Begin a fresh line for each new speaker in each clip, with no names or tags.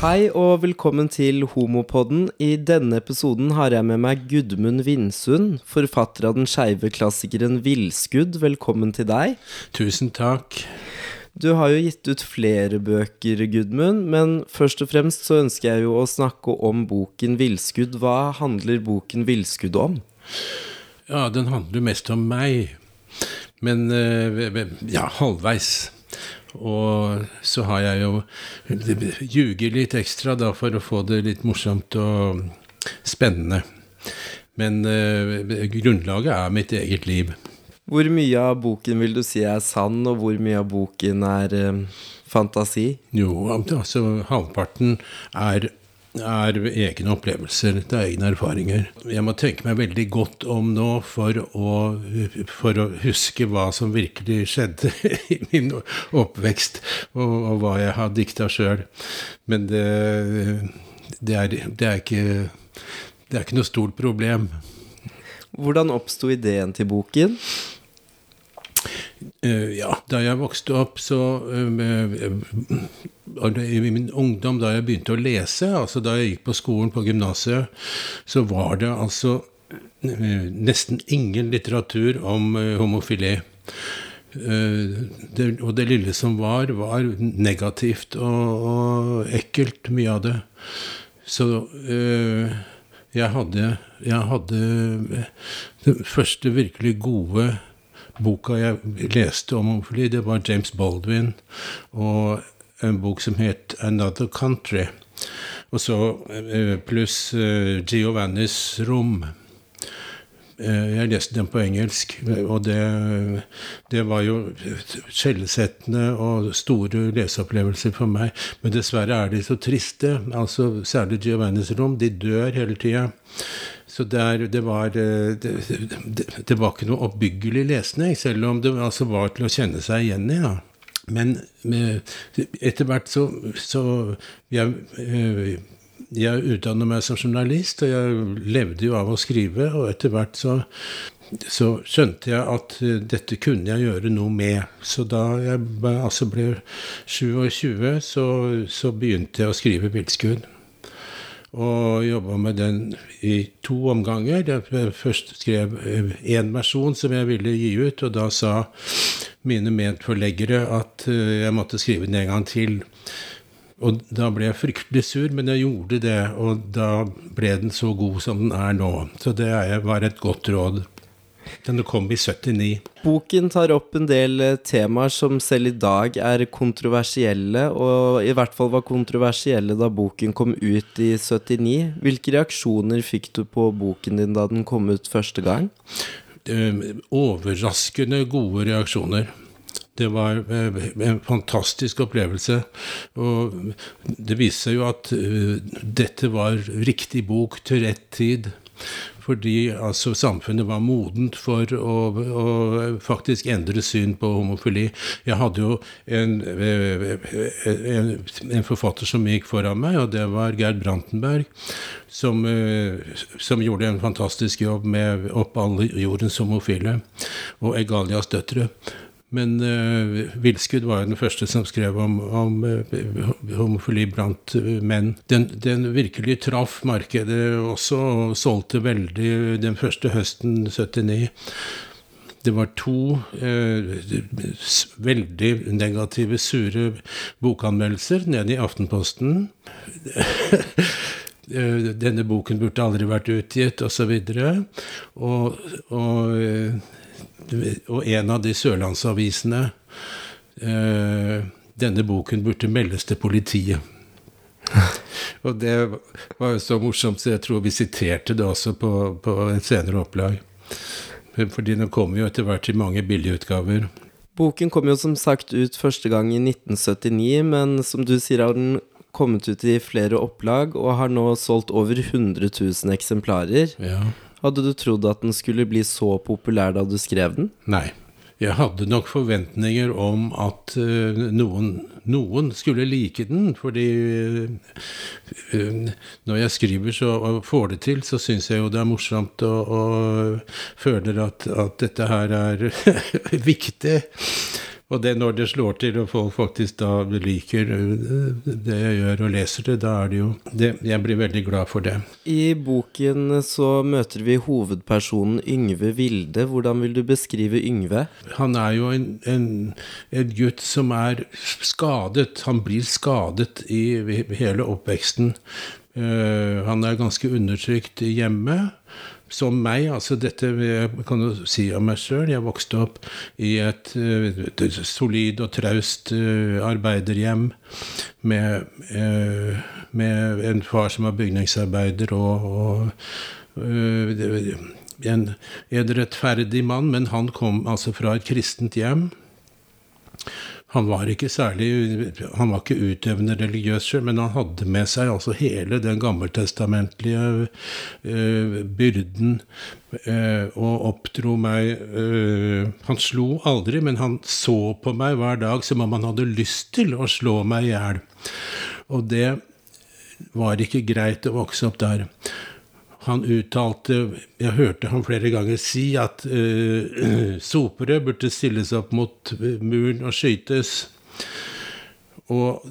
Hei og velkommen til Homopodden. I denne episoden har jeg med meg Gudmund Vindsund, forfatter av den skeive klassikeren Villskudd. Velkommen til deg.
Tusen takk.
Du har jo gitt ut flere bøker, Gudmund, men først og fremst så ønsker jeg jo å snakke om boken Villskudd. Hva handler boken Villskudd om?
Ja, den handler mest om meg. Men eh, ja, halvveis. Og så har jeg jo ljuger litt ekstra da for å få det litt morsomt og spennende. Men uh, grunnlaget er mitt eget liv.
Hvor mye av boken vil du si er sann, og hvor mye av boken er uh, fantasi?
Jo, altså halvparten er er egne opplevelser, det er egne erfaringer. Jeg må tenke meg veldig godt om nå for å, for å huske hva som virkelig skjedde i min oppvekst, og, og hva jeg har dikta sjøl. Men det, det, er, det, er ikke, det er ikke noe stort problem.
Hvordan oppsto ideen til boken?
Uh, ja, da jeg vokste opp, så uh, I min ungdom, da jeg begynte å lese, altså da jeg gikk på skolen på gymnaset, så var det altså nesten ingen litteratur om homofili. Det, og det lille som var, var negativt og, og ekkelt, mye av det. Så jeg hadde, jeg hadde den første virkelig gode boka jeg leste om homofili, det var James Baldwin og en bok som het 'Another Country'. Og så eh, pluss uh, Giovannis rom. Uh, jeg leste den på engelsk, og det, det var jo skjellsettende og store leseopplevelser for meg. Men dessverre er de så triste. altså Særlig Giovannis rom. De dør hele tida. Så der, det, var, eh, det, det, det, var ikke noe oppbyggelig lesning, selv om det altså var til å kjenne seg igjen i. Ja. Men etter hvert så, så jeg, eh, jeg utdannet meg som journalist, og jeg levde jo av å skrive. Og etter hvert så, så skjønte jeg at eh, dette kunne jeg gjøre noe med. Så da jeg altså ble 27, så, så begynte jeg å skrive bildskudd og jobba med den i to omganger. Jeg først skrev én versjon som jeg ville gi ut, og da sa mine medforleggere at eh, jeg måtte skrive den en gang til. Og da ble jeg fryktelig sur, men jeg gjorde det, og da ble den så god som den er nå. Så det var et godt råd. Den kom i 79.
Boken tar opp en del eh, temaer som selv i dag er kontroversielle, og i hvert fall var kontroversielle da boken kom ut i 79. Hvilke reaksjoner fikk du på boken din da den kom ut første gang?
Overraskende gode reaksjoner. Det var eh, en fantastisk opplevelse. Og det viste seg jo at eh, dette var riktig bok til rett tid fordi altså, samfunnet var modent for å, å, faktisk endre syn på homofili. Jeg hadde jo en, en, en, forfatter som gikk foran meg, og det var Gerd Brantenberg, som, som gjorde en fantastisk jobb med Opp alle jordens homofile og Egalias døtre. Men uh, Vilskudd var jo den første som skrev om, om uh, homofili blant uh, menn. Den, den, virkelig traff markedet også, og solgte veldig den første høsten 79. Det var to veldig negative, sure bokanmeldelser nede i Aftenposten. Denne boken burde aldri vært utgitt, osv. Og, og, og og en av de sørlandsavisene eh, Denne boken burde meldes til politiet. og det var jo så morsomt, så jeg tror vi siterte det også på, på et senere opplag. Fordi den kom jo etter hvert i mange billigutgaver.
Boken kom jo som sagt ut første gang i 1979, men som du sier har den kommet ut i flere opplag og har nå solgt over 100 000 eksemplarer.
Ja.
Hadde du trodd at den skulle bli så populær da du skrev den?
Nei. Jeg hadde nok forventninger om at uh, noen, noen, skulle like den, fordi uh, når jeg skriver så, og får det til, så syns jeg jo det er morsomt og, og føler at, at, dette her er viktig. Og det når det slår til, og folk faktisk da liker det jeg gjør og leser det, da er det jo det, Jeg blir veldig glad for det.
I boken så møter vi hovedpersonen Yngve Vilde. Hvordan vil du beskrive Yngve?
Han er jo en, en, en gutt som er skadet. Han blir skadet i hele oppveksten. Uh, han er ganske undertrykt hjemme som meg, altså dette jeg kan jo si om meg sjøl. Jeg vokste opp i et, et solid og traust uh, arbeiderhjem med, uh, med, en far som var bygningsarbeider og, og en, en rettferdig mann, men han kom altså fra et kristent hjem. Han var ikke særlig Han var ikke utøvende religiøs selv, men han hadde med seg altså hele den gammeltestamentlige uh, byrden uh, og oppdro meg uh, Han slo aldri, men han så på meg hver dag som om han hadde lyst til å slå meg i hjel. Og det var ikke greit å vokse opp der han uttalte Jeg hørte han flere ganger si at uh, sopere burde stilles opp mot muren og skytes. Og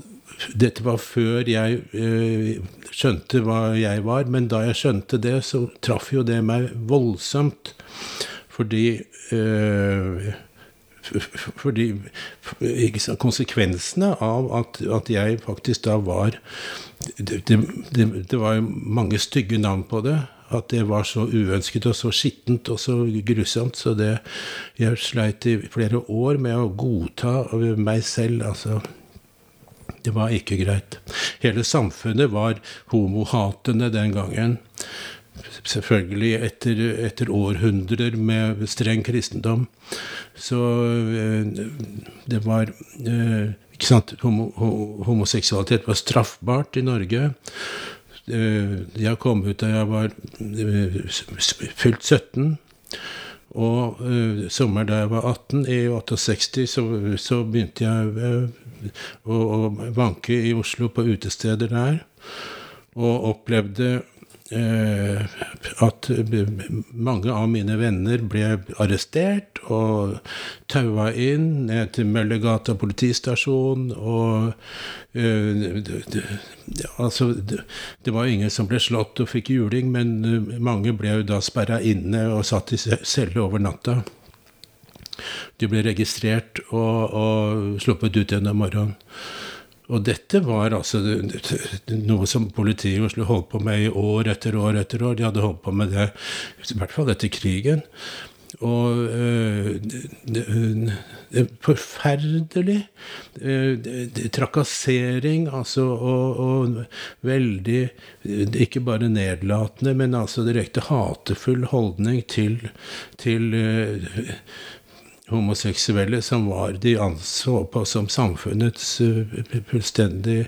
dette var før jeg uh, skjønte hva jeg var, men da jeg skjønte det, så traff jo det meg voldsomt. Fordi uh, fordi Konsekvensene av at, at, jeg faktisk da var det, det, det, var mange stygge navn på det. At det var så uønsket og så skittent og så grusomt. Så det Jeg sleit i flere år med å godta meg selv. Altså Det var ikke greit. Hele samfunnet var homohatende den gangen. Selvfølgelig etter, etter århundrer med streng kristendom. Så eh, det var eh, ikke sant, Homoseksualitet var straffbart i Norge. Eh, jeg kom ut da jeg var fylt 17. Og sommeren da jeg var 18, i 68, så, så begynte jeg å, å, vanke i Oslo på utesteder der. Og opplevde at mange av mine venner ble arrestert og taua inn ned til Møllergata politistasjon. Og det, altså, det, var ingen som ble slått og fikk juling, men uh, mange ble jo da sperra inne og satt i celle over natta. De ble registrert og, og sluppet ut igjen om morgenen. Og dette var altså noe som politiet i Oslo holdt på med i år etter år etter år. De hadde holdt på med det i hvert fall etter krigen. Og øh, det, det, forferdelig øh, trakassering, altså, og, og, veldig Ikke bare nedlatende, men altså direkte hatefull holdning til, til øh, homoseksuelle som var de anså på som samfunnets uh, fullstendig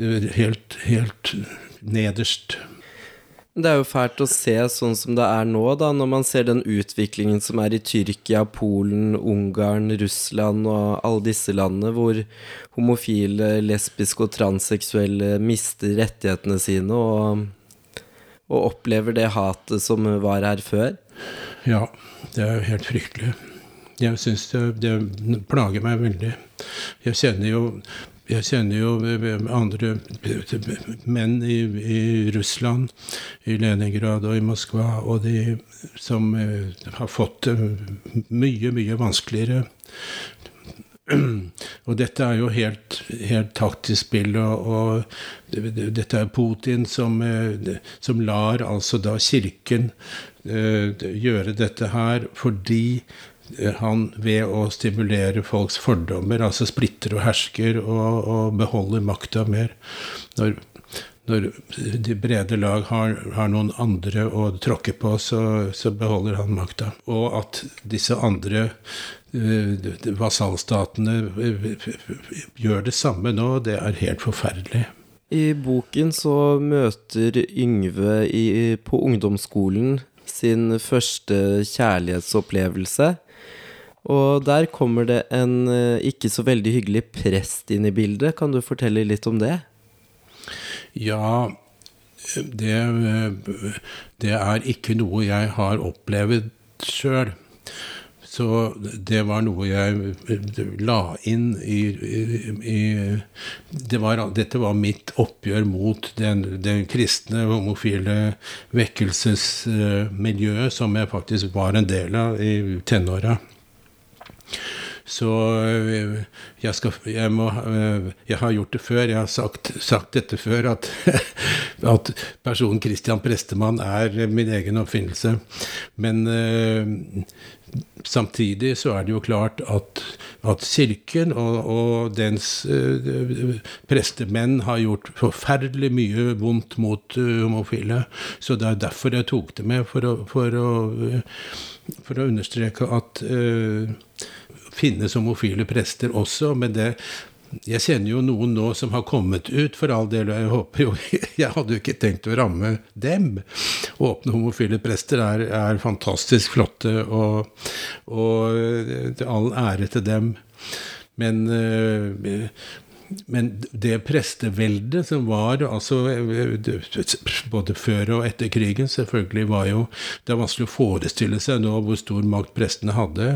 uh, helt, helt nederst.
Det er jo fælt å se sånn som det er nå, da, når man ser den utviklingen som er i Tyrkia, Polen, Ungarn, Russland og alle disse landene, hvor homofile, lesbiske og transseksuelle mister rettighetene sine og, og opplever det hatet som var her før.
Ja, det er jo helt fryktelig. Jeg syns det, det, plager meg veldig. Jeg kjenner jo, jeg kjenner jo andre menn i, i, Russland, i Leningrad og i Moskva, og de som eh, har fått det mye, mye vanskeligere. Og dette er jo helt, helt taktisk spill, og, og, dette er Putin som, eh, som lar altså da Kirken uh, gjøre dette her fordi han ved å stimulere folks fordommer, altså splitter og hersker, og, og beholder makta mer. Når, når, de brede lag har, har, noen andre å tråkke på, så, så beholder han makta. Og at disse andre uh, vasallstatene gjør det samme nå, det er helt forferdelig.
I boken så møter Yngve i, på ungdomsskolen sin første kjærlighetsopplevelse. Og der kommer det en eh, ikke så veldig hyggelig prest inn i bildet. Kan du fortelle litt om det?
Ja, det, det er ikke noe jeg har opplevd sjøl. Så det var noe jeg la inn i, i, det var, Dette var mitt oppgjør mot den, den kristne, homofile vekkelsesmiljøet som jeg faktisk var en del av i tenåra. Så eh, jeg, skal, jeg, må, eh, jeg, har gjort det før. Jeg har sagt, sagt dette før, at, at, personen Christian Prestemann er min egen oppfinnelse. Men uh, samtidig så er det jo klart at, at Kirken og, og dens prestemenn har gjort forferdelig mye vondt mot homofile. Så det er derfor jeg tok det med, for å, for å, for å understreke at finnes homofile prester også, men det jeg kjenner jo noen nå som har kommet ut, for all del, og jeg håper jo Jeg hadde jo ikke tenkt å ramme dem. Åpne homofile prester er, er fantastisk flotte, og, og all ære til dem. Men uh, men det presteveldet som var altså både før og etter krigen, selvfølgelig var jo Det er vanskelig å forestille seg nå hvor stor makt prestene hadde,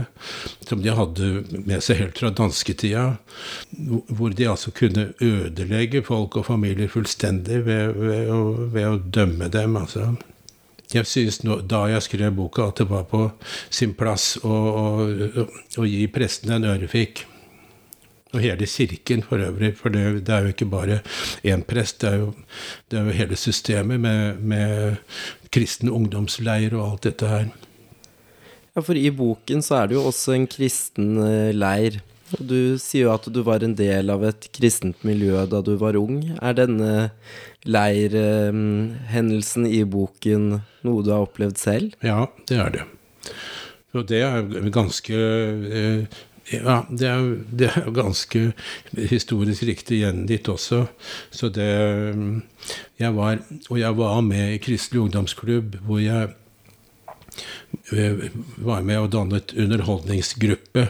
som de hadde med seg helt fra dansketida, hvor de altså kunne ødelegge folk og familier fullstendig ved, ved, å, ved å, dømme dem. altså. Jeg synes nå, Da jeg skrev boka, at det var på sin plass å, å, å gi prestene en ørefik. Og hele kirken for øvrig, for det, det er jo ikke bare én prest, det er jo, det er jo hele systemet med, med kristen ungdomsleir og alt dette her.
Ja, for i boken så er det jo også en kristen eh, leir. Og du sier jo at du var en del av et kristent miljø da du var ung. Er denne leirhendelsen i boken noe du har opplevd selv?
Ja, det er det. Og det er ganske eh, ja, det er, det er ganske historisk riktig gjengitt også. Så det jeg var, Og jeg var med i Kristelig ungdomsklubb, hvor jeg eh, var med og dannet underholdningsgruppe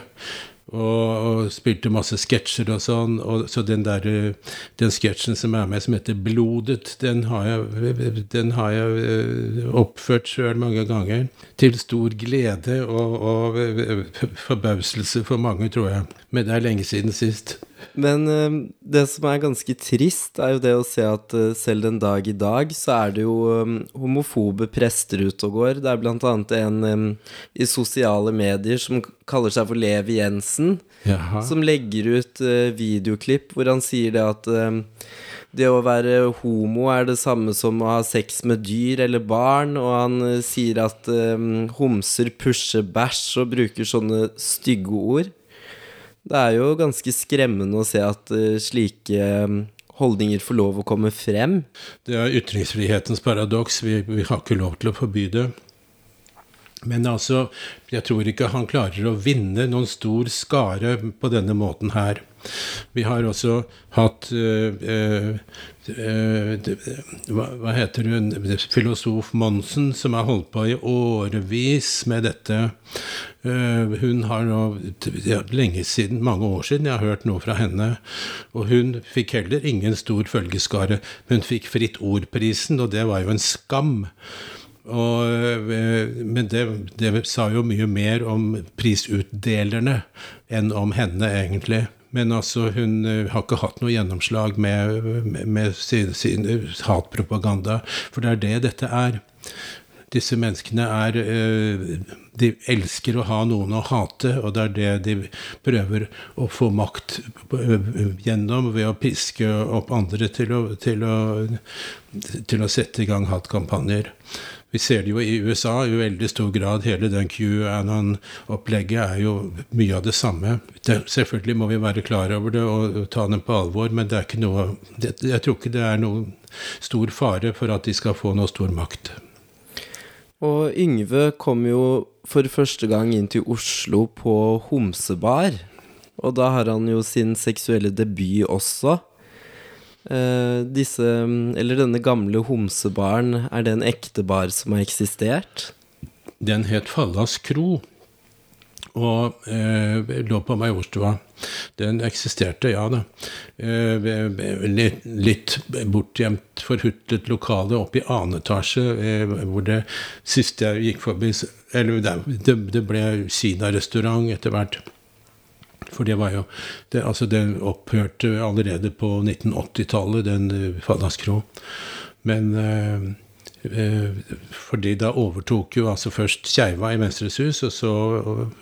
og, og, spilte masse sketsjer og sånn. Og, så den der, den sketsjen som er med, som heter 'Blodet', den har jeg, den har jeg eh, oppført sjøl mange ganger. Til stor glede og, og forbauselse for mange, tror jeg. Men det er lenge siden sist.
Men uh, det som er ganske trist, er jo det å se at uh, selv den dag i dag, så er det jo um, homofobe prester ute og går. Det er blant annet en i sosiale medier som kaller seg for Levi Jensen, Jaha. som legger ut videoklipp hvor han sier det at det å være homo er det samme som å ha sex med dyr eller barn, og han sier at homser pusher bæsj og bruker sånne stygge ord. Det er jo ganske skremmende å se at uh, slike um, holdninger får lov å komme frem.
Det er ytringsfrihetens paradoks. Vi, vi har ikke lov til å forby det. Men altså, jeg tror ikke han klarer å vinne noen stor skare på denne måten her. Vi har også hatt øh, øh, hva, hva, heter hun Filosof Monsen, som har holdt på i årevis med dette. Uh, hun har nå ja, lenge siden, mange år siden, jeg har hørt noe fra henne. Og hun fikk heller ingen stor følgeskare. Hun fikk Fritt Ord-prisen, og det var jo en skam. Og, men det, det, sa jo mye mer om prisutdelerne enn om henne, egentlig. Men altså, hun eh, har ikke hatt noe gjennomslag med, med, med sin, sin, hatpropaganda. For det er det dette er. Disse menneskene er eh, De elsker å ha noen å hate, og det er det de prøver å få makt gjennom ved å piske opp andre til å, til å, til å sette i gang hatkampanjer. Vi ser det jo i USA i veldig stor grad. Hele den QAnon-opplegget er jo mye av det samme. Det, selvfølgelig må vi være klar over det og, ta dem på alvor, men det er ikke noe det, Jeg tror ikke det er noen stor fare for at de skal få noe stor makt.
Og Yngve kom jo for første gang inn til Oslo på homsebar. Og da har han jo sin seksuelle debut også. Uh, disse, eller denne gamle homsebaren, er det en ekte bar som har eksistert?
Den het Fallas kro og uh, lå på Majorstua. Den eksisterte, ja da. Uh, litt, litt bortgjemt, forhutlet lokale oppe i annen etasje, hvor det siste jeg gikk forbi, Eller det, det ble Kina-restaurant etter hvert. For det var jo det, Altså, den opphørte allerede på 1980-tallet, den Fadderskro. Men eh, eh, fordi da overtok jo altså først Keiva i Venstres hus, og så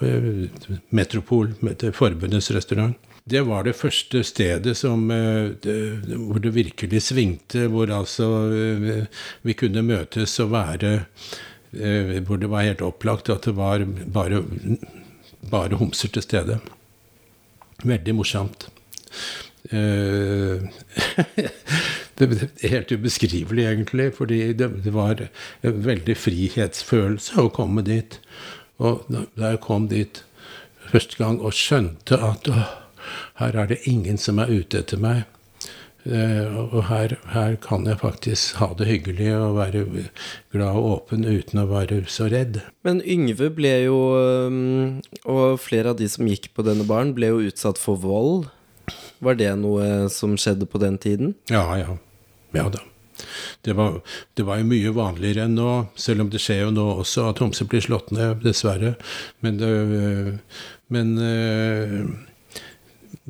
eh, Metropol, forbundets restaurant. Det var det første stedet som, eh, hvor det virkelig svingte, hvor altså eh, vi kunne møtes og være eh, Hvor det var helt opplagt at det var bare, bare homser til stede. Veldig morsomt. det er helt ubeskrivelig, egentlig, fordi det, det var en veldig frihetsfølelse å komme dit. Og da jeg kom dit første gang og skjønte at å, her er det ingen som er ute etter meg. Uh, og her, her, kan jeg faktisk ha det hyggelig og være glad og åpen uten å være så redd.
Men Yngve ble jo, og flere av de som gikk på denne baren, ble jo utsatt for vold. Var det noe som skjedde på den tiden?
Ja, ja. Ja da. Det var, det var, jo mye vanligere enn nå, selv om det skjer jo nå også at homser blir slått ned, dessverre. Men, det, men eh,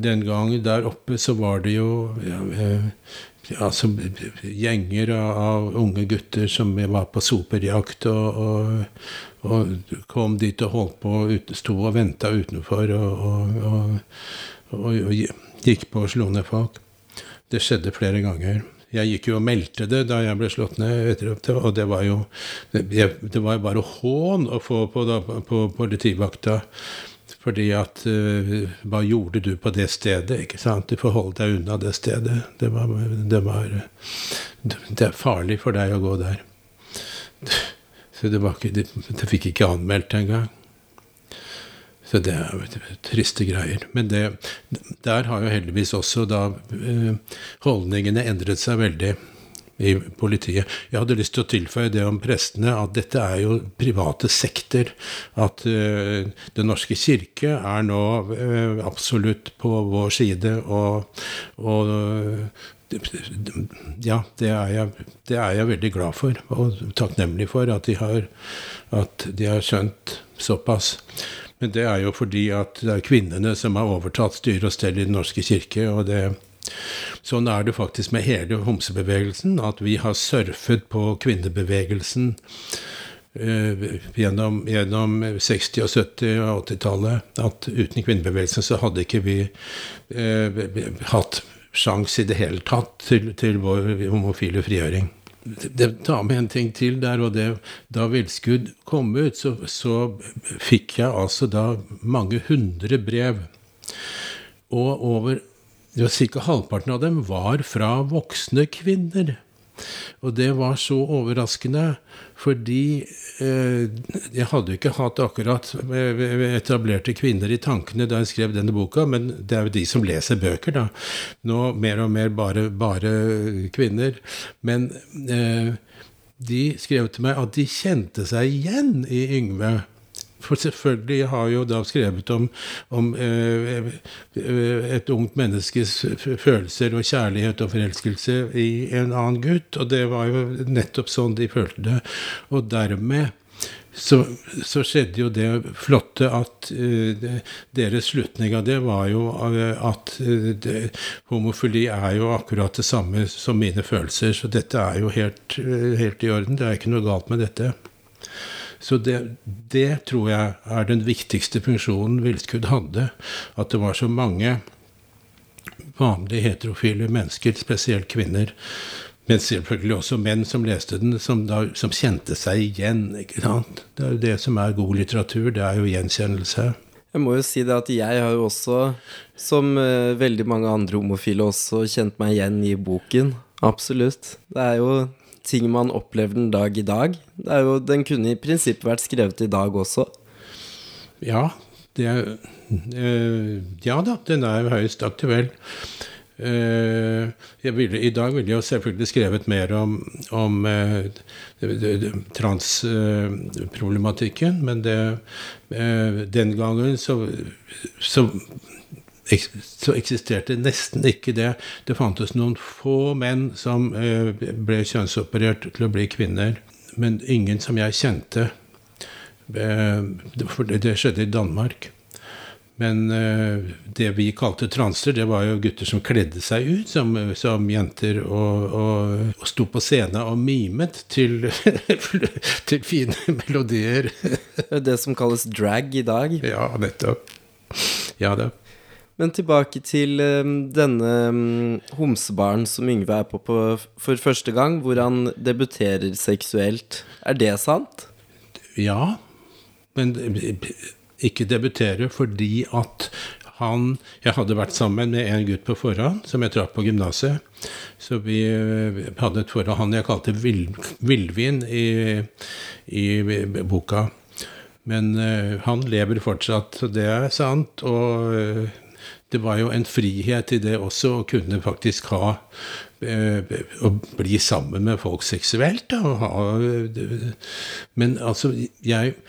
den gangen der oppe så var det jo ja, eh, altså, gjenger av, av, unge gutter som var på soperjakt og, og, og, kom dit og holdt på, sto og venta utenfor og, og gikk på å slå ned folk. Det skjedde flere ganger. Jeg gikk jo og meldte det da jeg ble slått ned, og det var jo det var bare hån å få på, da, på politivakta. Fordi at uh, Hva gjorde du på det stedet? ikke sant? Du får holde deg unna det stedet. Det, var, det, var, det er farlig for deg å gå der. Så det, var ikke, det, det fikk ikke anmeldt engang. Så det er jo triste greier. Men det, der har jo heldigvis også da eh, holdningene endret seg veldig i politiet. Jeg hadde lyst til å tilføye det om prestene, at dette er jo private sekter. At uh, Den norske kirke er nå uh, absolutt på vår side, og, og ja, det er, jeg, det er, jeg, veldig glad for, og takknemlig for at de har, at de har skjønt såpass. Men det er jo fordi at det er kvinnene som har overtatt styre og stell i Den norske kirke. og det Sånn er det faktisk med hele homsebevegelsen, at vi har surfet på kvinnebevegelsen uh, gjennom, gjennom, 60-, og 70- og 80-tallet. At uten kvinnebevegelsen så hadde ikke vi uh, hatt sjans i det hele tatt til, til vår homofile frigjøring det tar med en ting til der, og det Da Villskudd kom ut, så, så fikk jeg altså da mange hundre brev. Og over var Ca. halvparten av dem var fra voksne kvinner. Og det var så overraskende, fordi eh, jeg hadde jo ikke hatt akkurat eh, etablerte kvinner i tankene da jeg skrev denne boka, men det er jo de som leser bøker, da. Nå mer og mer bare, bare kvinner. Men eh, de skrev til meg at de kjente seg igjen i Yngve. For selvfølgelig har jo da skrevet om, om eh, et ungt menneskes følelser og kjærlighet og forelskelse i en annen gutt, og det var jo nettopp sånn de følte det. Og dermed så, så, skjedde jo det flotte at uh, deres slutning av det var jo at uh, det, homofili er jo akkurat det samme som mine følelser. Så dette er jo helt, helt i orden. Det er ikke noe galt med dette. Så det, det, tror jeg er den viktigste funksjonen Vilskud hadde. At det var så mange vanlige heterofile mennesker, spesielt kvinner, men selvfølgelig også menn som leste den, som, da, som kjente seg igjen. ikke sant? Det er jo det som er god litteratur. Det er jo gjenkjennelse.
Jeg må jo si det at jeg har jo også, som uh, veldig mange andre homofile, også kjent meg igjen i boken. Absolutt. Det er jo ting man opplever den dag i dag. Jo, den kunne i prinsippet vært skrevet i dag også.
Ja, er, øh, ja da, den er høyst aktuell. Uh, ville, I dag ville jeg selvfølgelig skrevet mer om, om uh, transproblematikken, uh, men det, den gangen så, så så eksisterte nesten ikke det. Det fantes noen få menn som eh, ble kjønnsoperert til å bli kvinner, men ingen som jeg kjente Eh, for det, skjedde i Danmark. Men uh, det vi kalte transer, det var jo gutter som kledde seg ut som, som jenter og, og, og, sto på scenen og mimet til, til fine melodier.
det som kalles drag i dag.
Ja, nettopp. Ja da.
Men tilbake til um, denne um, homsebaren som Yngve er på, på for første gang, hvor han debuterer seksuelt. Er det sant?
Ja, men ikke debutere fordi at han Jeg hadde vært sammen med en gutt på forhånd som jeg traff på gymnaset. Så vi eh, hadde et forhold han jeg kalte vill, villvin i, i, boka. Men uh, han lever fortsatt, det er sant. Og det var jo en frihet i det også, å kunne faktisk ha uh, Å bli sammen med folk seksuelt. Ha, men altså, jeg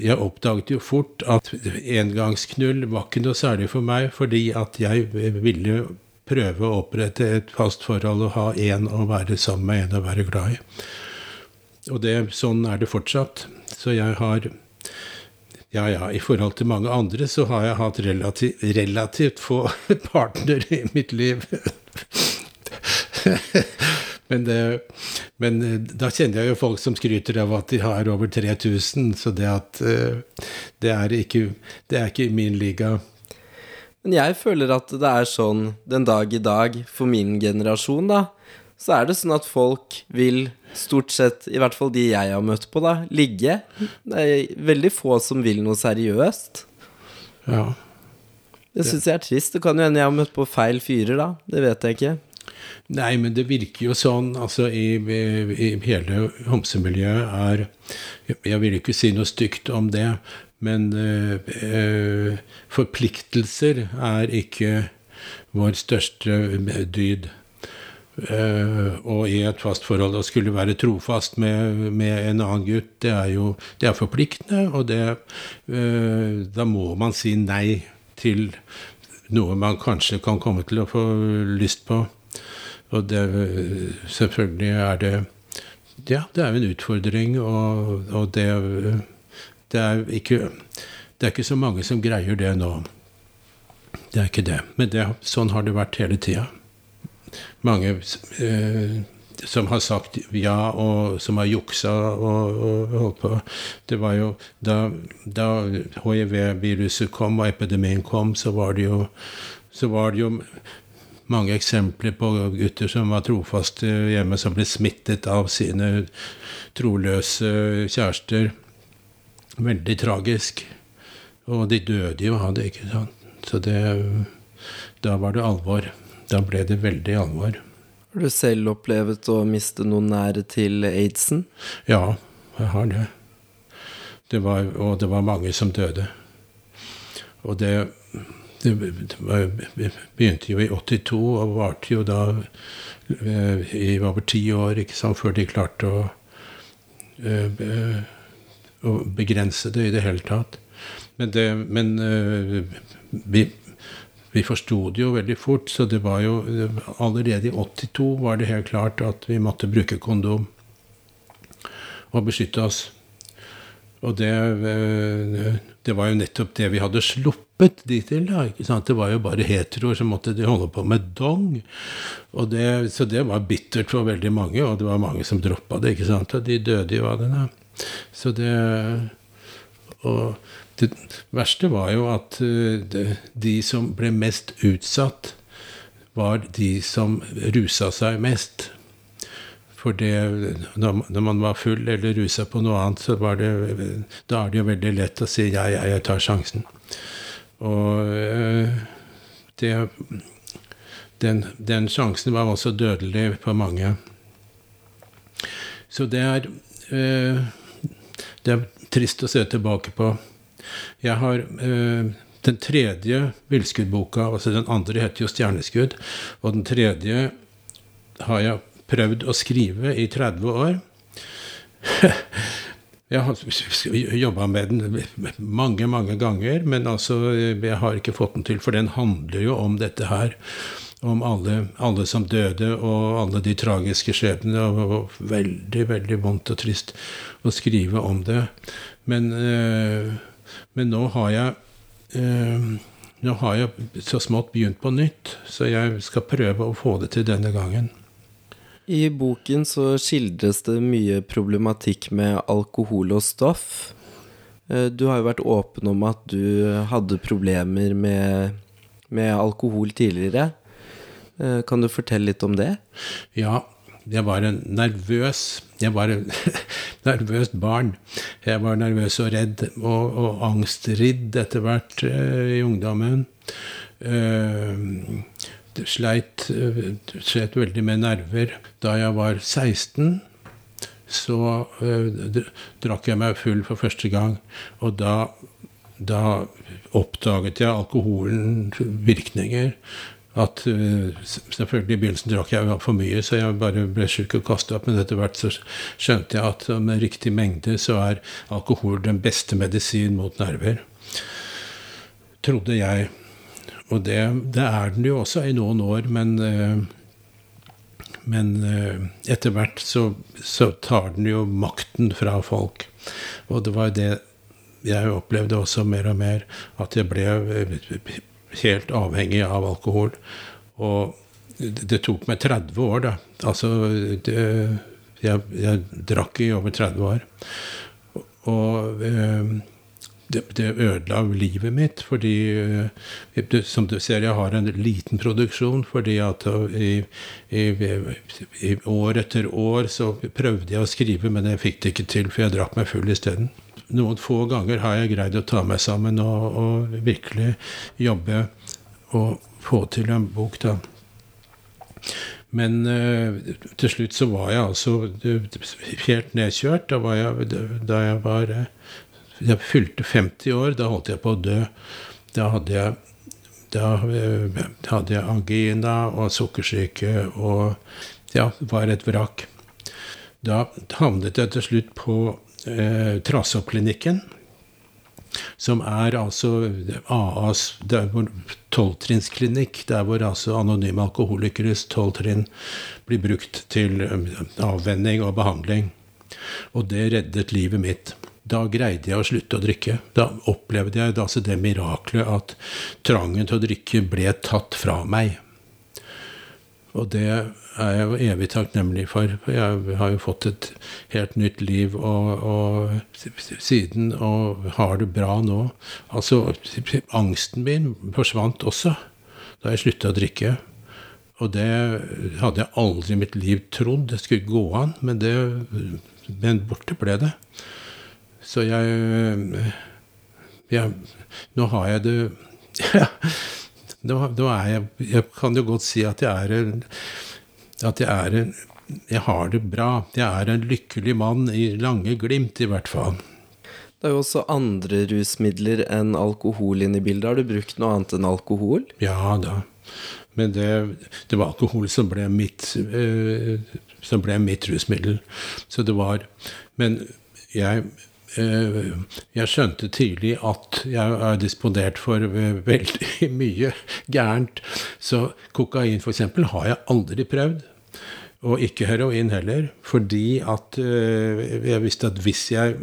jeg oppdaget jo fort at engangsknull var ikke noe særlig for meg, fordi at jeg ville prøve å opprette et fast forhold og ha én å være sammen med, en å være glad i. Og det, sånn er det fortsatt. Så jeg har Ja, ja, i forhold til mange andre så har jeg hatt relativt, relativt få partnere i mitt liv. Men, det, men, eh, da kjenner jeg jo folk som skryter av at de har over 3000, så det at eh, det er ikke, det er ikke min liga.
Men jeg føler at det er sånn den dag i dag, for min generasjon, da, så er det sånn at folk vil stort sett, i hvert fall de jeg har møtt på, da, ligge. Det er veldig få som vil noe seriøst.
Ja.
Det syns jeg er trist. Det kan jo hende jeg har møtt på feil fyrer, da. Det vet jeg ikke.
Nei, men det virker jo sånn altså i, i, hele homsemiljøet er Jeg vil ikke si noe stygt om det, men øh, forpliktelser er ikke vår største dyd. Uh, og i et fast forhold å skulle være trofast med, med, en annen gutt, det er jo det er forpliktende, og det uh, Da må man si nei til noe man kanskje kan komme til å få lyst på. Og det, selvfølgelig er det Ja, det er jo en utfordring, og, og det, det, er ikke, det er ikke så mange som greier det nå. Det er ikke det. Men det, sånn har det vært hele tida. Mange eh, som har sagt ja, og som har juksa og, og, holdt på. Det var jo Da, da hiv-viruset kom og epidemien kom, så var jo, så var det jo mange eksempler på gutter som var trofaste hjemme, som ble smittet av sine troløse kjærester. Veldig tragisk. Og de døde jo av det, ikke sant. Så det Da var det alvor. Da ble det veldig alvor.
Har du selv opplevd å miste noen nære til aidsen?
Ja, jeg har det. det var, og det var mange som døde. Og det det begynte jo i 82 og varte jo da eh, i over ti år sant, før de klarte å, eh, å begrense det i det hele tatt. Men, det, men eh, vi, vi forsto det jo veldig fort, så det var jo Allerede i 82 var det helt klart at vi måtte bruke kondom og beskytte oss. Og det, det var jo nettopp det vi hadde sluppet dittil. Da, ikke sant? Det var jo bare heteroer som måtte de holde på med dong. Det, så det var bittert for veldig mange, og det var mange som droppa det. ikke sant? Og de døde jo av det. Da. Så det Og det verste var jo at eh, de som ble mest utsatt, var de som rusa seg mest. For det, når man var full eller rusa på noe annet, så var det, da er det jo veldig lett å si ja, ja, jeg tar sjansen. Og eh, det, den, den, sjansen var også dødelig for mange. Så det er eh, Det er trist å se tilbake på. Jeg har eh, den tredje villskuddboka, altså den andre heter jo 'Stjerneskudd', og den tredje har jeg prøvd å skrive i 30 år. Jeg har jobba med den mange, mange ganger, men altså, jeg har ikke fått den til. For den handler jo om dette her. Om alle, alle som døde, og alle de tragiske skjebnene. Og veldig, veldig vondt og trist å skrive om det. Men, eh, men nå har jeg eh, Nå har jeg så smått begynt på nytt, så jeg skal prøve å få det til denne gangen.
I boken så skildres det mye problematikk med alkohol og stoff. Eh, du har jo vært åpen om at du hadde problemer med, med alkohol tidligere. Eh, kan du fortelle litt om det?
Ja, jeg var en nervøs Jeg var et nervøst barn. Jeg var nervøs og redd, og, og angstridd etter hvert uh, i ungdommen. Uh, sleit, uh, sleit veldig med nerver. Da jeg var 16, så drakk jeg meg full for første gang. Og da, da oppdaget jeg alkoholens virkninger at uh, Selvfølgelig i begynnelsen drakk jeg for mye, så jeg bare ble sjuk og kastet opp. Men etter hvert så skjønte jeg at med riktig mengde så er alkohol den beste medisin mot nerver. Trodde jeg. Og det, det er den jo også i noen år, men uh, men etter hvert så, så, tar den jo makten fra folk. Og det var det jeg opplevde også mer og mer, at jeg ble helt avhengig av alkohol. Og det tok meg 30 år, da. Altså det, jeg, jeg, drakk i over 30 år. Og eh, det, det, ødela livet mitt, fordi eh, Som du ser, jeg har en liten produksjon, fordi at i, i, i år etter år så prøvde jeg å skrive, men jeg fikk det ikke til, for jeg drakk meg full isteden noen få ganger har jeg greid å ta meg sammen og, og virkelig jobbe og få til en bok, da. Men uh, til slutt så var jeg altså helt nedkjørt. Da, var jeg, da jeg var Jeg fylte 50 år, da holdt jeg på å dø. Da hadde jeg, da, hadde jeg angina og sukkersyke og ja, var et vrak. Da havnet jeg til slutt på eh, Trasoppklinikken. Som er altså AAs tolvtrinnsklinikk, der hvor altså anonyme alkoholikeres tolvtrinn blir brukt til eh, avvenning og behandling. Og det reddet livet mitt. Da greide jeg å slutte å drikke. Da opplevde jeg altså det miraklet at trangen til å drikke ble tatt fra meg. Og det er jeg jo evig takknemlig for. For jeg har jo fått et helt nytt liv og, og, siden, og har det bra nå. Altså, angsten min forsvant også da jeg slutta å drikke. Og det hadde jeg aldri i mitt liv trodd det skulle gå an, men, det, men borte ble det. Så jeg, jeg Nå har jeg det nå, nå er jeg Jeg kan jo godt si at jeg er en at jeg er en Jeg har det bra. Jeg er en lykkelig mann i lange glimt, i hvert fall.
Det er jo også andre rusmidler enn alkohol inne i bildet. Har du brukt noe annet enn alkohol?
Ja da. Men det, det var alkohol som ble mitt øh, som ble mitt rusmiddel. Så det var Men jeg jeg skjønte tidlig at jeg er disponert for veldig mye gærent. Så kokain f.eks. har jeg aldri prøvd. Og ikke heroin heller, fordi at øh, jeg visste at hvis jeg,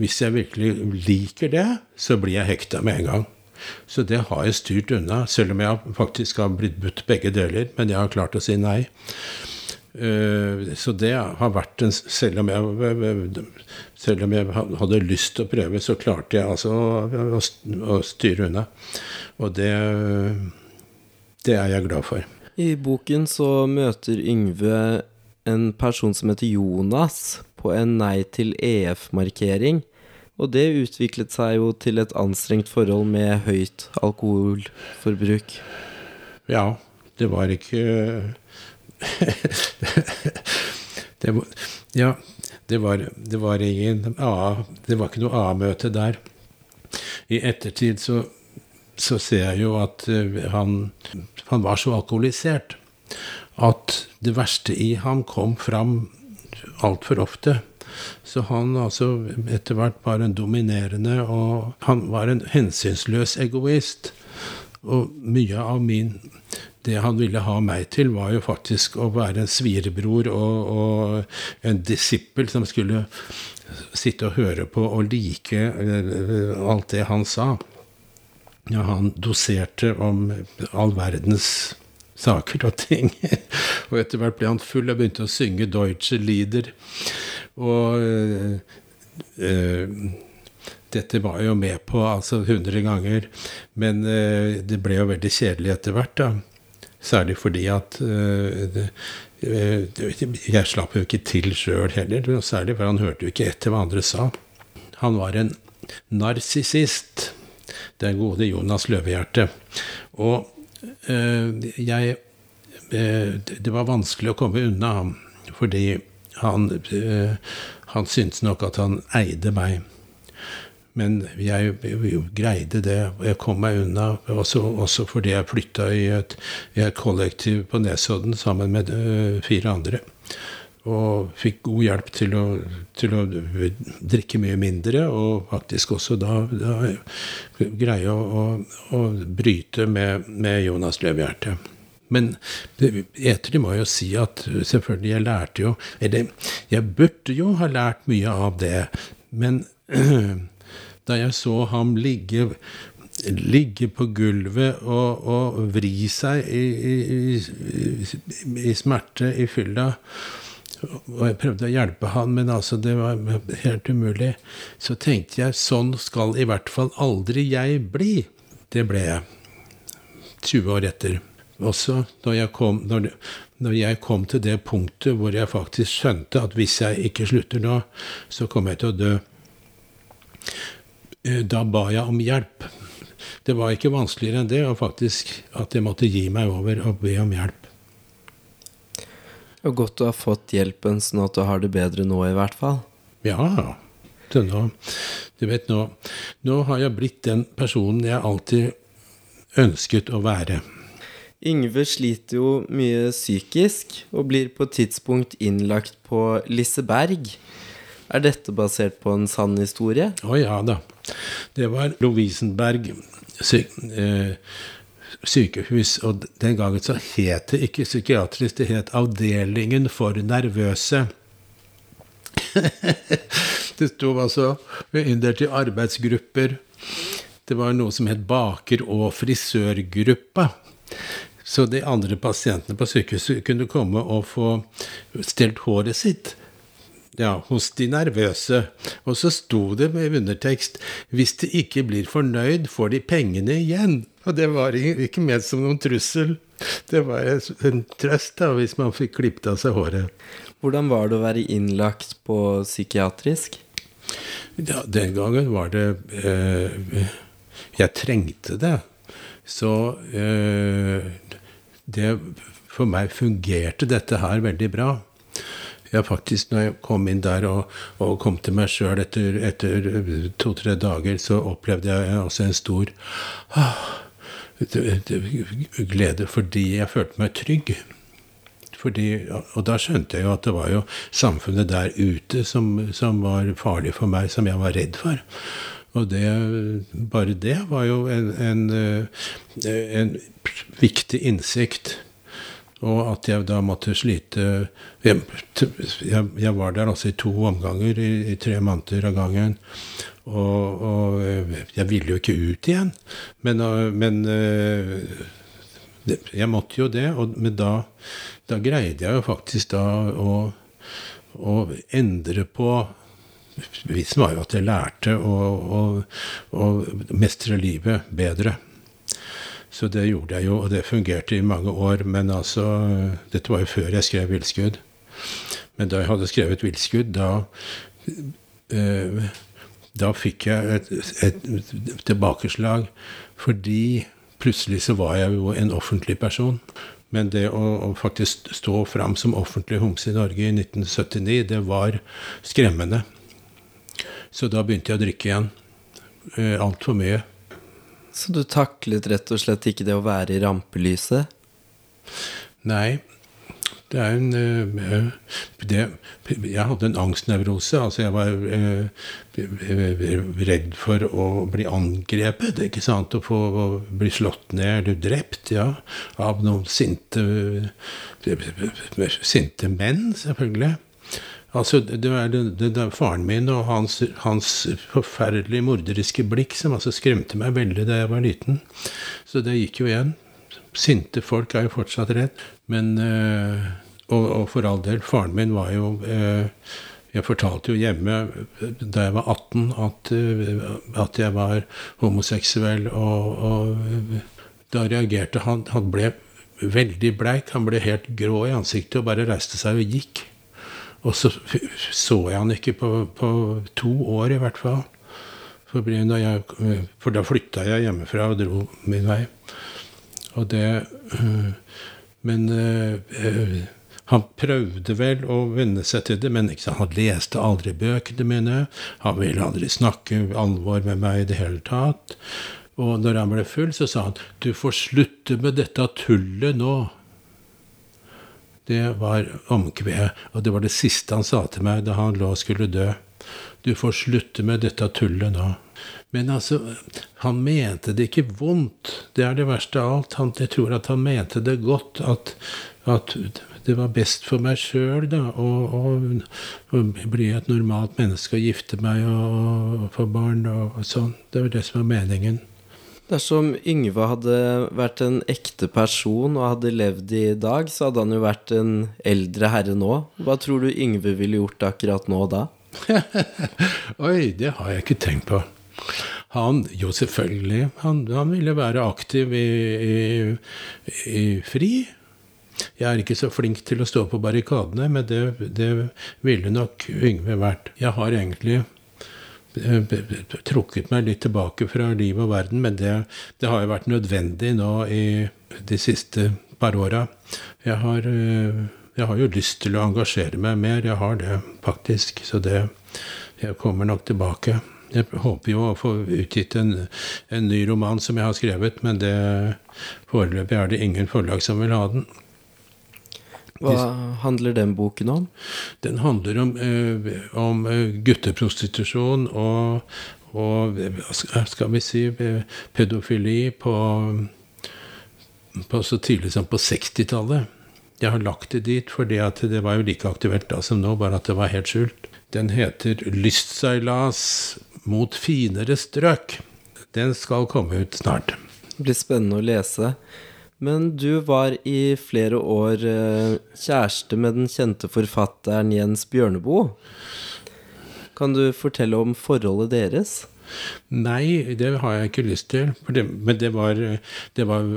hvis jeg, virkelig liker det, så blir jeg hekta med en gang. Så det har jeg styrt unna, selv om jeg faktisk har blitt budt begge deler. Men jeg har klart å si nei. Uh, så det har vært en selv om, jeg, selv om jeg hadde lyst til å prøve, så klarte jeg altså å, å styre unna. Og det, det er jeg glad for.
I boken så møter Yngve en person som heter Jonas, på en Nei til EF-markering. Og det utviklet seg jo til et anstrengt forhold med høyt alkoholforbruk.
Ja, det var ikke det Ja, det var, det var ingen A Det var ikke noe A-møte der. I ettertid så så ser jeg jo at eh, han, han var så alkoholisert at det verste i ham kom fram altfor ofte. Så han altså etter hvert var en dominerende, og han var en hensynsløs egoist. Og mye av min, det han ville ha meg til, var jo faktisk å være en svirebror og, og en disippel som skulle sitte og høre på og like eh, alt det han sa. Ja, han doserte om all verdens saker og ting. og etter hvert ble han full og begynte å synge Deutsche Lieder. Og øh, dette var jeg jo med på altså 100 ganger, men øh, det ble jo veldig kjedelig etter hvert. da. Særlig fordi at det, jeg slapp jo ikke til sjøl heller, særlig for han hørte jo ikke etter hva andre sa. Han var en narsissist, den gode Jonas Løvehjerte. Og øh, jeg Det var vanskelig å komme unna ham, fordi han, han syntes nok at han eide meg. Men jeg, greide det. Jeg kom meg unna, også, også fordi jeg flytta i et, i et kollektiv på Nesodden sammen med uh, fire andre. Og fikk god hjelp til å, til å, drikke mye mindre, og faktisk også da, da greie å, å, å, bryte med, med Jonas Løvhjerte. Men etterlig må jeg jo si at selvfølgelig, jeg lærte jo Eller jeg burde jo ha lært mye av det, men da jeg så ham ligge, ligge på gulvet og, og vri seg i, i, i, i, smerte i fylla. Og jeg prøvde å hjelpe han, men altså det var helt umulig. Så tenkte jeg sånn skal i hvert fall aldri jeg bli. Det ble jeg. 20 år etter. Også når jeg kom, når, når jeg kom til det punktet hvor jeg faktisk skjønte at hvis jeg ikke slutter nå, så kommer jeg til å dø. Eh, da ba jeg om hjelp. Det var ikke vanskeligere enn det, og faktisk at jeg måtte gi meg over og be om hjelp.
Og godt du har fått hjelpen, sånn at du har det bedre nå, i hvert fall.
Ja. Det nå, du vet nå Nå har jeg blitt den personen jeg alltid ønsket å være.
Yngve sliter jo mye psykisk, og blir på et tidspunkt innlagt på Liseberg. Er dette basert på en sann historie?
Å ja da. Det var Lovisenberg sy eh, sykehus, og den gangen så het det ikke psykiatrisk, det het Avdelingen for nervøse. det sto altså inndelt i arbeidsgrupper. Det var noe som het baker- og frisørgruppa. Så de andre pasientene på sykehuset kunne komme og få stelt håret sitt ja, hos de nervøse. Og så sto det med undertekst 'Hvis de ikke blir fornøyd, får de pengene igjen'. Og det var ikke ment som noen trussel. Det var en trøst da, hvis man fikk klippet av seg håret.
Hvordan var det å være innlagt på psykiatrisk?
Ja, den gangen var det eh, Jeg trengte det. Så eh, det For meg fungerte dette her veldig bra jeg faktisk, når jeg kom inn der og, og kom til meg sjøl etter, etter to-tre dager, så opplevde jeg også en stor ah, glede fordi jeg følte meg trygg. Fordi, og da skjønte jeg jo at det var jo samfunnet der ute som, som var farlig for meg, som jeg var redd for. Og det, bare det var jo en, en, en viktig innsikt. Og at jeg da måtte slite Jeg, jeg var der altså i to omganger, i, i tre måneder av gangen. Og, og, jeg ville jo ikke ut igjen. Men, men jeg måtte jo det. Og, men da, da, greide jeg jo faktisk da å, å endre på Vitsen var jo at jeg lærte å, å, å mestre livet bedre. Så det gjorde jeg jo, og det fungerte i mange år. Men altså Dette var jo før jeg skrev 'Villskudd'. Men da jeg hadde skrevet 'Villskudd', da eh, Da fikk jeg et, et, tilbakeslag. Fordi plutselig så var jeg jo en offentlig person. Men det å, å faktisk stå fram som offentlig homse i Norge i 1979, det var skremmende. Så da begynte jeg å drikke igjen. Eh, Altfor mye.
Så du taklet rett og slett ikke det å være i rampelyset?
Nei, Det er en eh, det, Jeg hadde en angstnevrose. Altså, jeg var eh, redd for å bli angrepet, ikke sant? Å få å bli slått ned eller drept, ja. Av noen sinte Sinte menn, selvfølgelig. Altså, det var det, det, det faren min og hans, hans forferdelig morderiske blikk som altså skremte meg veldig da jeg var liten. Så det gikk jo igjen. Sinte folk er jo fortsatt redd. Men øh, og, og, for all del, faren min var jo øh, Jeg fortalte jo hjemme da jeg var 18 at, øh, at jeg var homoseksuell, og, og da reagerte han Han ble veldig bleik. Han ble helt grå i ansiktet og bare reiste seg og gikk. Og så så jeg han ikke på, på to år, i hvert fall. For, jeg, da flytta jeg hjemmefra og dro min vei. Og det øh, Men øh, han prøvde vel å venne seg til det, men sant, han leste aldri bøkene mine. Han ville aldri snakke alvor med meg i det hele tatt. Og når han ble full, så sa han 'Du får slutte med dette tullet nå'. Det var omkvedet, og det var det siste han sa til meg da han lå og skulle dø. Du får slutte med dette tullet nå. Men altså, han mente det ikke vondt. Det er det verste av alt. Han, jeg tror at han mente det godt. At, at det var best for meg sjøl å, bli et normalt menneske og gifte meg og, og få barn og, og sånn. Det var det som var meningen.
Dersom Yngve hadde vært en ekte person og hadde levd i dag, så hadde han jo vært en eldre herre nå. Hva tror du Yngve ville gjort akkurat nå da?
Oi, det har jeg ikke tenkt på. Han, jo selvfølgelig, han, han ville være aktiv i, i, i, FRI. Jeg er ikke så flink til å stå på barrikadene, men det, det ville nok Yngve vært. Jeg har egentlig trukket meg litt tilbake fra liv og verden, men det, det har jo vært nødvendig nå i de siste par åra. Jeg, eh, jeg, har jo lyst til å engasjere meg mer, jeg har det faktisk. Så det Jeg kommer nok tilbake. Jeg håper jo å få utgitt en, en, ny roman som jeg har skrevet, men det foreløpig er det ingen forlag som vil ha den.
Hva handler den boken om?
Den handler om, eh, om eh, gutteprostitusjon og, og, skal vi si, pedofili på, på så tidlig som på 60-tallet. Jeg har lagt det dit fordi det var jo like aktuelt da som nå, bare at det var helt skjult. Den heter 'Lystseilas mot finere strøk'. Den skal komme ut snart.
Det blir spennende å lese. Men du var i flere år eh, kjæreste med den kjente forfatteren Jens Bjørneboe. Kan du fortelle om forholdet deres?
Nei, det har jeg ikke lyst til. Det, men det var, det var,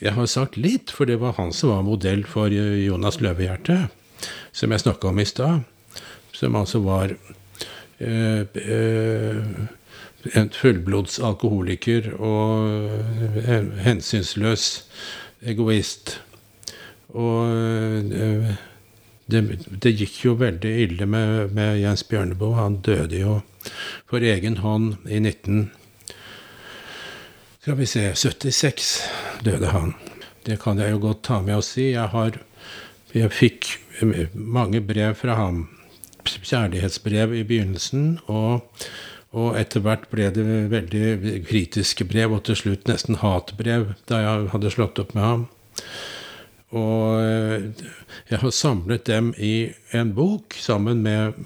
Jeg har sagt litt, for det var han som var modell for Jonas Løvehjerte, som jeg snakka om i stad. Som altså var øh, eh, en fullblods alkoholiker og hensynsløs egoist. Og eh, det, det, gikk jo veldig ille med, med Jens Bjørneboe. Han døde jo for egen hånd i 19... Skal vi se 76 døde han. Det kan jeg jo godt ta med å si. Jeg har Jeg fikk mange brev fra ham. Kjærlighetsbrev i begynnelsen. og og etter hvert ble det veldig kritiske brev, og til slutt nesten hatbrev, da jeg hadde slått opp med ham. Og eh, jeg har samlet dem i en bok sammen med,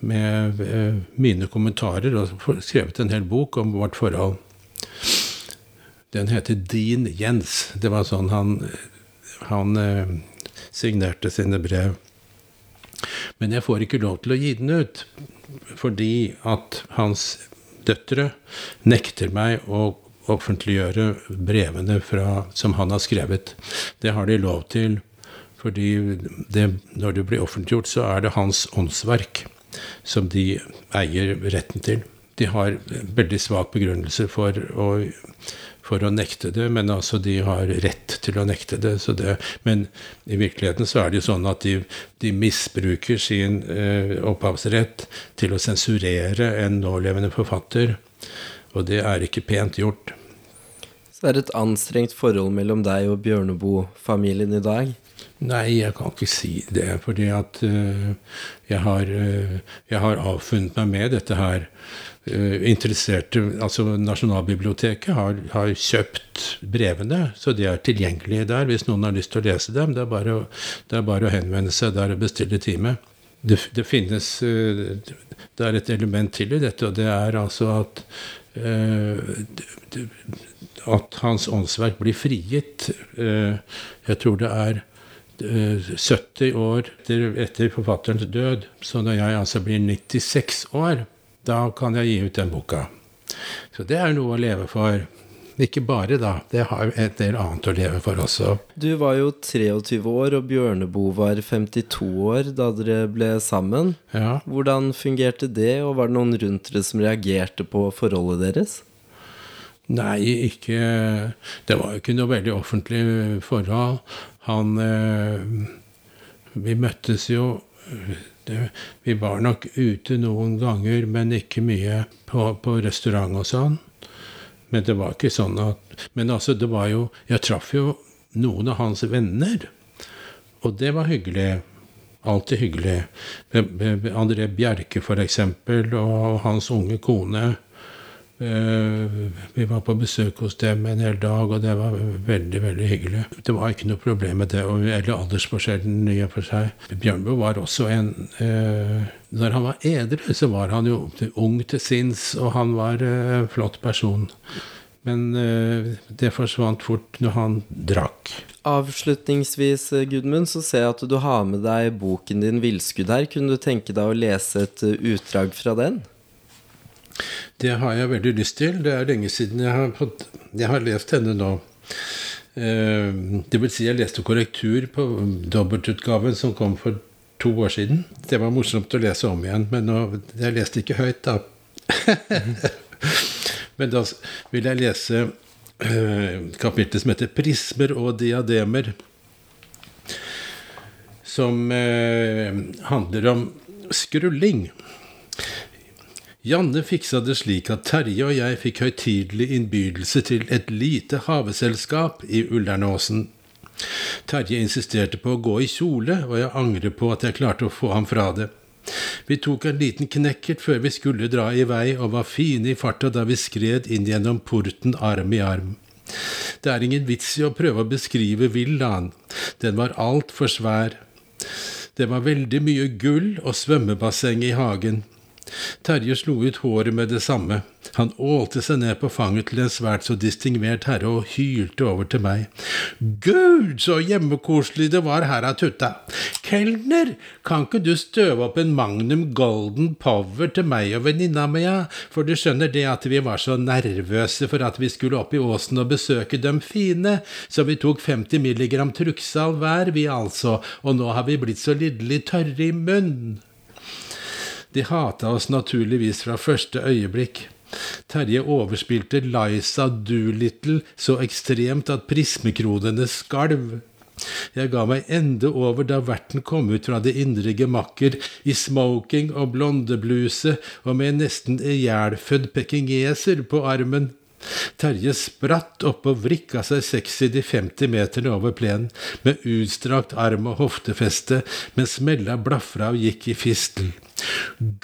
med eh, mine kommentarer, og skrevet en hel bok om vårt forhold. Den heter Din Jens. Det var sånn han, han eh, signerte sine brev. Men jeg får ikke lov til å gi den ut fordi at hans døtre nekter meg å offentliggjøre brevene fra, som han har skrevet. Det har de lov til, fordi det, når det blir offentliggjort, så er det hans åndsverk som de eier retten til. De har veldig svak begrunnelse for å for å nekte det, men altså de har rett til å nekte det. det men i virkeligheten så er det jo sånn at de, de misbruker sin eh, opphavsrett til å sensurere en nålevende forfatter, og det er ikke pent gjort.
Så det er et anstrengt forhold mellom deg og Bjørneboe-familien i dag?
Nei, jeg kan ikke si det, fordi at uh, jeg, har, uh, jeg har avfunnet meg med dette her. Uh, interesserte, altså Nasjonalbiblioteket har, har, kjøpt brevene, så de er tilgjengelige der hvis noen har lyst til å lese dem. Det er bare, det er bare å henvende seg der og bestille time. Det, det, finnes Det er et element til i dette, og det er altså at at hans åndsverk blir frigitt. Jeg tror det er 70 eh, år etter, forfatterens død. Så når jeg altså blir 96 år, da kan jeg gi ut den boka. Så det er noe å leve for. Ikke bare, da. Det har et del annet å leve for også.
Du var jo 23 år, og Bjørneboe var 52 år da dere ble sammen.
Ja.
Hvordan fungerte det, og var det noen rundt dere som reagerte på forholdet deres?
Nei, ikke Det var jo ikke noe veldig offentlig forhold. Han eh, Vi møttes jo det, Vi var nok ute noen ganger, men ikke mye på, på restaurant og sånn. Men det var ikke sånn at Men altså, det var jo Jeg traff jo noen av hans venner. Og det var hyggelig. Alltid hyggelig. André Bjerke, for eksempel, og hans unge kone. Eh, vi var på besøk hos dem en hel dag, og det var veldig veldig hyggelig. Det var ikke noe problem med det, eller aldersforskjellen i og for seg. Bjørnboe var også en eh, Når han var edru, så var han jo ung til sinns, og han var en eh, flott person. Men det forsvant fort når han drakk.
Avslutningsvis, Gudmund, så ser jeg at du har med deg boken din 'Villskudd' her. Kunne du tenke deg å lese et utdrag fra den?
Det har jeg veldig lyst til. Det er lenge siden jeg har, fått, jeg har lest henne nå. Eh, det vil si, jeg leste korrektur på dobbeltutgaven som kom for to år siden. Det var morsomt å lese om igjen, men nå, jeg leste ikke høyt, da. men da vil jeg lese uh, kapittelet som heter 'Prismer og diademer', som uh, handler om skrulling. Janne fiksa det slik at Terje og jeg fikk høytidelig innbydelse til et lite haveselskap i Ullernåsen. Terje insisterte på å gå i kjole, og jeg angrer på at jeg klarte å få ham fra det. Vi tok en liten knekkert før vi skulle dra i vei, og var fine i farta da vi skred inn gjennom porten arm i arm. Det er ingen vits i å prøve å beskrive villaen, den var altfor svær. Det var veldig mye gull og svømmebasseng i hagen. Terje slo ut håret med det samme. Han ålte seg ned på fanget til en svært så distingvert herre og hylte over til meg. Gud, så hjemmekoselig det var her av tutta! Kelner, kan ikke du støve opp en Magnum Golden Power til meg og venninna mi? For du skjønner det at vi var så nervøse for at vi skulle opp i åsen og besøke dem fine, så vi tok 50 milligram Truxal hver, vi altså, og nå har vi blitt så lidderlig tørre i munnen. De hata oss naturligvis fra første øyeblikk. Terje overspilte Liza Doolittle så ekstremt at prismekronene skalv. Jeg ga meg ende over da verten kom ut fra det indre gemakker i smoking og blondebluse og med en nesten ihjelfødd pekingeser på armen. Terje spratt opp og vrikka seg sexy de 50 meterne over plenen, med utstrakt arm og hoftefeste, mens Mella blafra og gikk i fistel.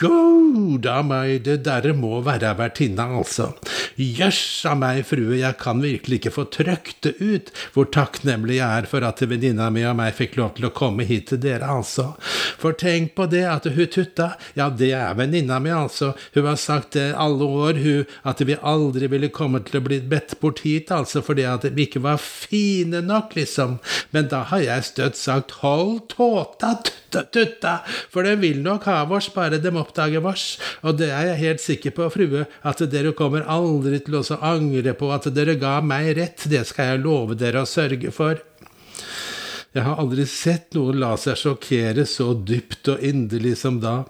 Gauda meg, det derre må være vertinna, altså. Jøssa meg, frue, jeg kan virkelig ikke få trøkt det ut hvor takknemlig jeg er for at venninna mi og meg fikk lov til å komme hit til dere, altså. For tenk på det, at hun Tutta, ja, det er venninna mi, altså. Hun har sagt det alle år, hun, at vi aldri ville komme til å bli bedt bort hit, altså, fordi at vi ikke var fine nok, liksom. Men da har jeg støtt sagt hold tåta, Tutta, Tutta, for det vil nok ha vårs bare dem oppdager vars. og det er jeg helt sikker på, frue, at dere kommer aldri til å angre på at dere ga meg rett, det skal jeg love dere å sørge for. Jeg har aldri sett noen la seg sjokkere så dypt og inderlig som da.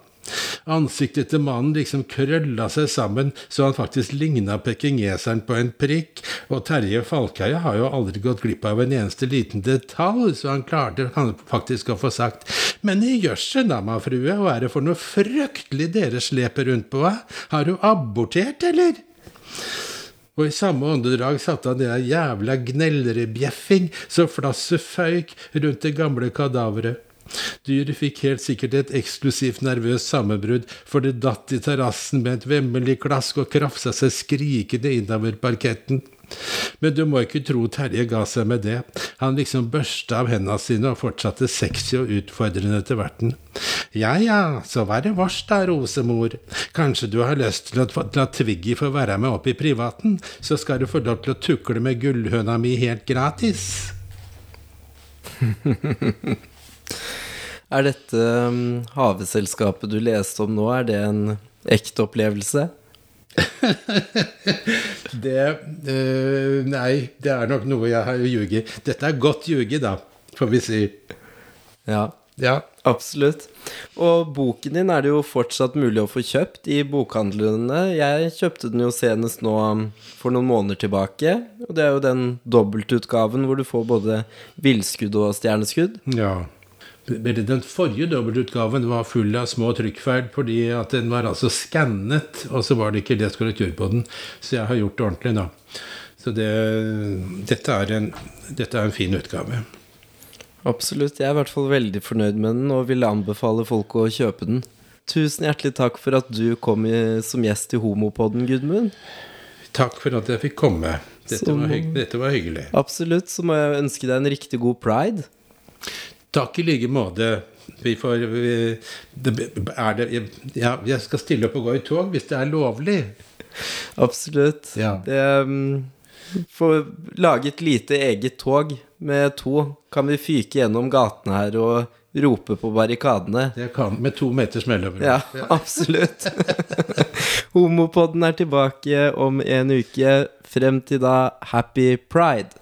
Ansiktet til mannen liksom krølla seg sammen så han faktisk ligna pekingeseren på en prikk, og Terje Falkeie har jo aldri gått glipp av en eneste liten detalj, så han klarte faktisk å få sagt Men i jøsse namma, frue, hva er det for noe fryktelig dere sleper rundt på, hva? Har du abortert, eller? Og i samme åndedrag satte han det der jævla gnellrebjeffing så flasset føyk rundt det gamle kadaveret. Dyret fikk helt sikkert et eksklusivt nervøst sammenbrudd, for det datt i terrassen med et vemmelig klask og krafsa seg skrikende innover parketten. Men du må ikke tro Terje ga seg med det. Han liksom børsta av hendene sine og fortsatte sexy og utfordrende til verten. Ja ja, så var det vårs da, Rosemor. Kanskje du har lyst til å la Twiggy få være med opp i privaten, så skal du få lov til å tukle med gullhøna mi helt gratis.
Er dette um, haveselskapet du leste om nå, er det en ekte opplevelse?
det øh, Nei, det er nok noe jeg har ljuget. Dette er godt ljuget, da, får vi si.
Ja,
Ja.
absolutt. Og boken din er det jo fortsatt mulig å få kjøpt i bokhandlene. Jeg kjøpte den jo senest nå um, for noen måneder tilbake. Og det er jo den dobbeltutgaven hvor du får både villskudd og stjerneskudd.
ja. Den forrige dobbeltutgaven var full av små trykkfeil fordi at den var altså skannet, og så var det ikke det korrektur på den. Så jeg har gjort det ordentlig nå. Så det, dette, er en, dette er en fin utgave.
Absolutt. Jeg er i hvert fall veldig fornøyd med den og vil anbefale folk å kjøpe den. Tusen hjertelig takk for at du kom i, som gjest i Homopodden, Gudmund.
Takk for at jeg fikk komme. Dette,
Så-
var, dette var hyggelig.
Absolutt. Så må jeg ønske deg en riktig god pride.
Takk i like måte. Vi får vi, det, er det, ja, Jeg skal stille opp og gå i tog hvis det er lovlig.
Absolutt.
Ja.
Det um, Få lage et lite eget tog med to. Kan vi fyke gjennom gatene her og rope på barrikadene?
Det kan med to meters mellomrom.
Ja, absolutt. Homopodden er tilbake om en uke. Frem til da, happy pride.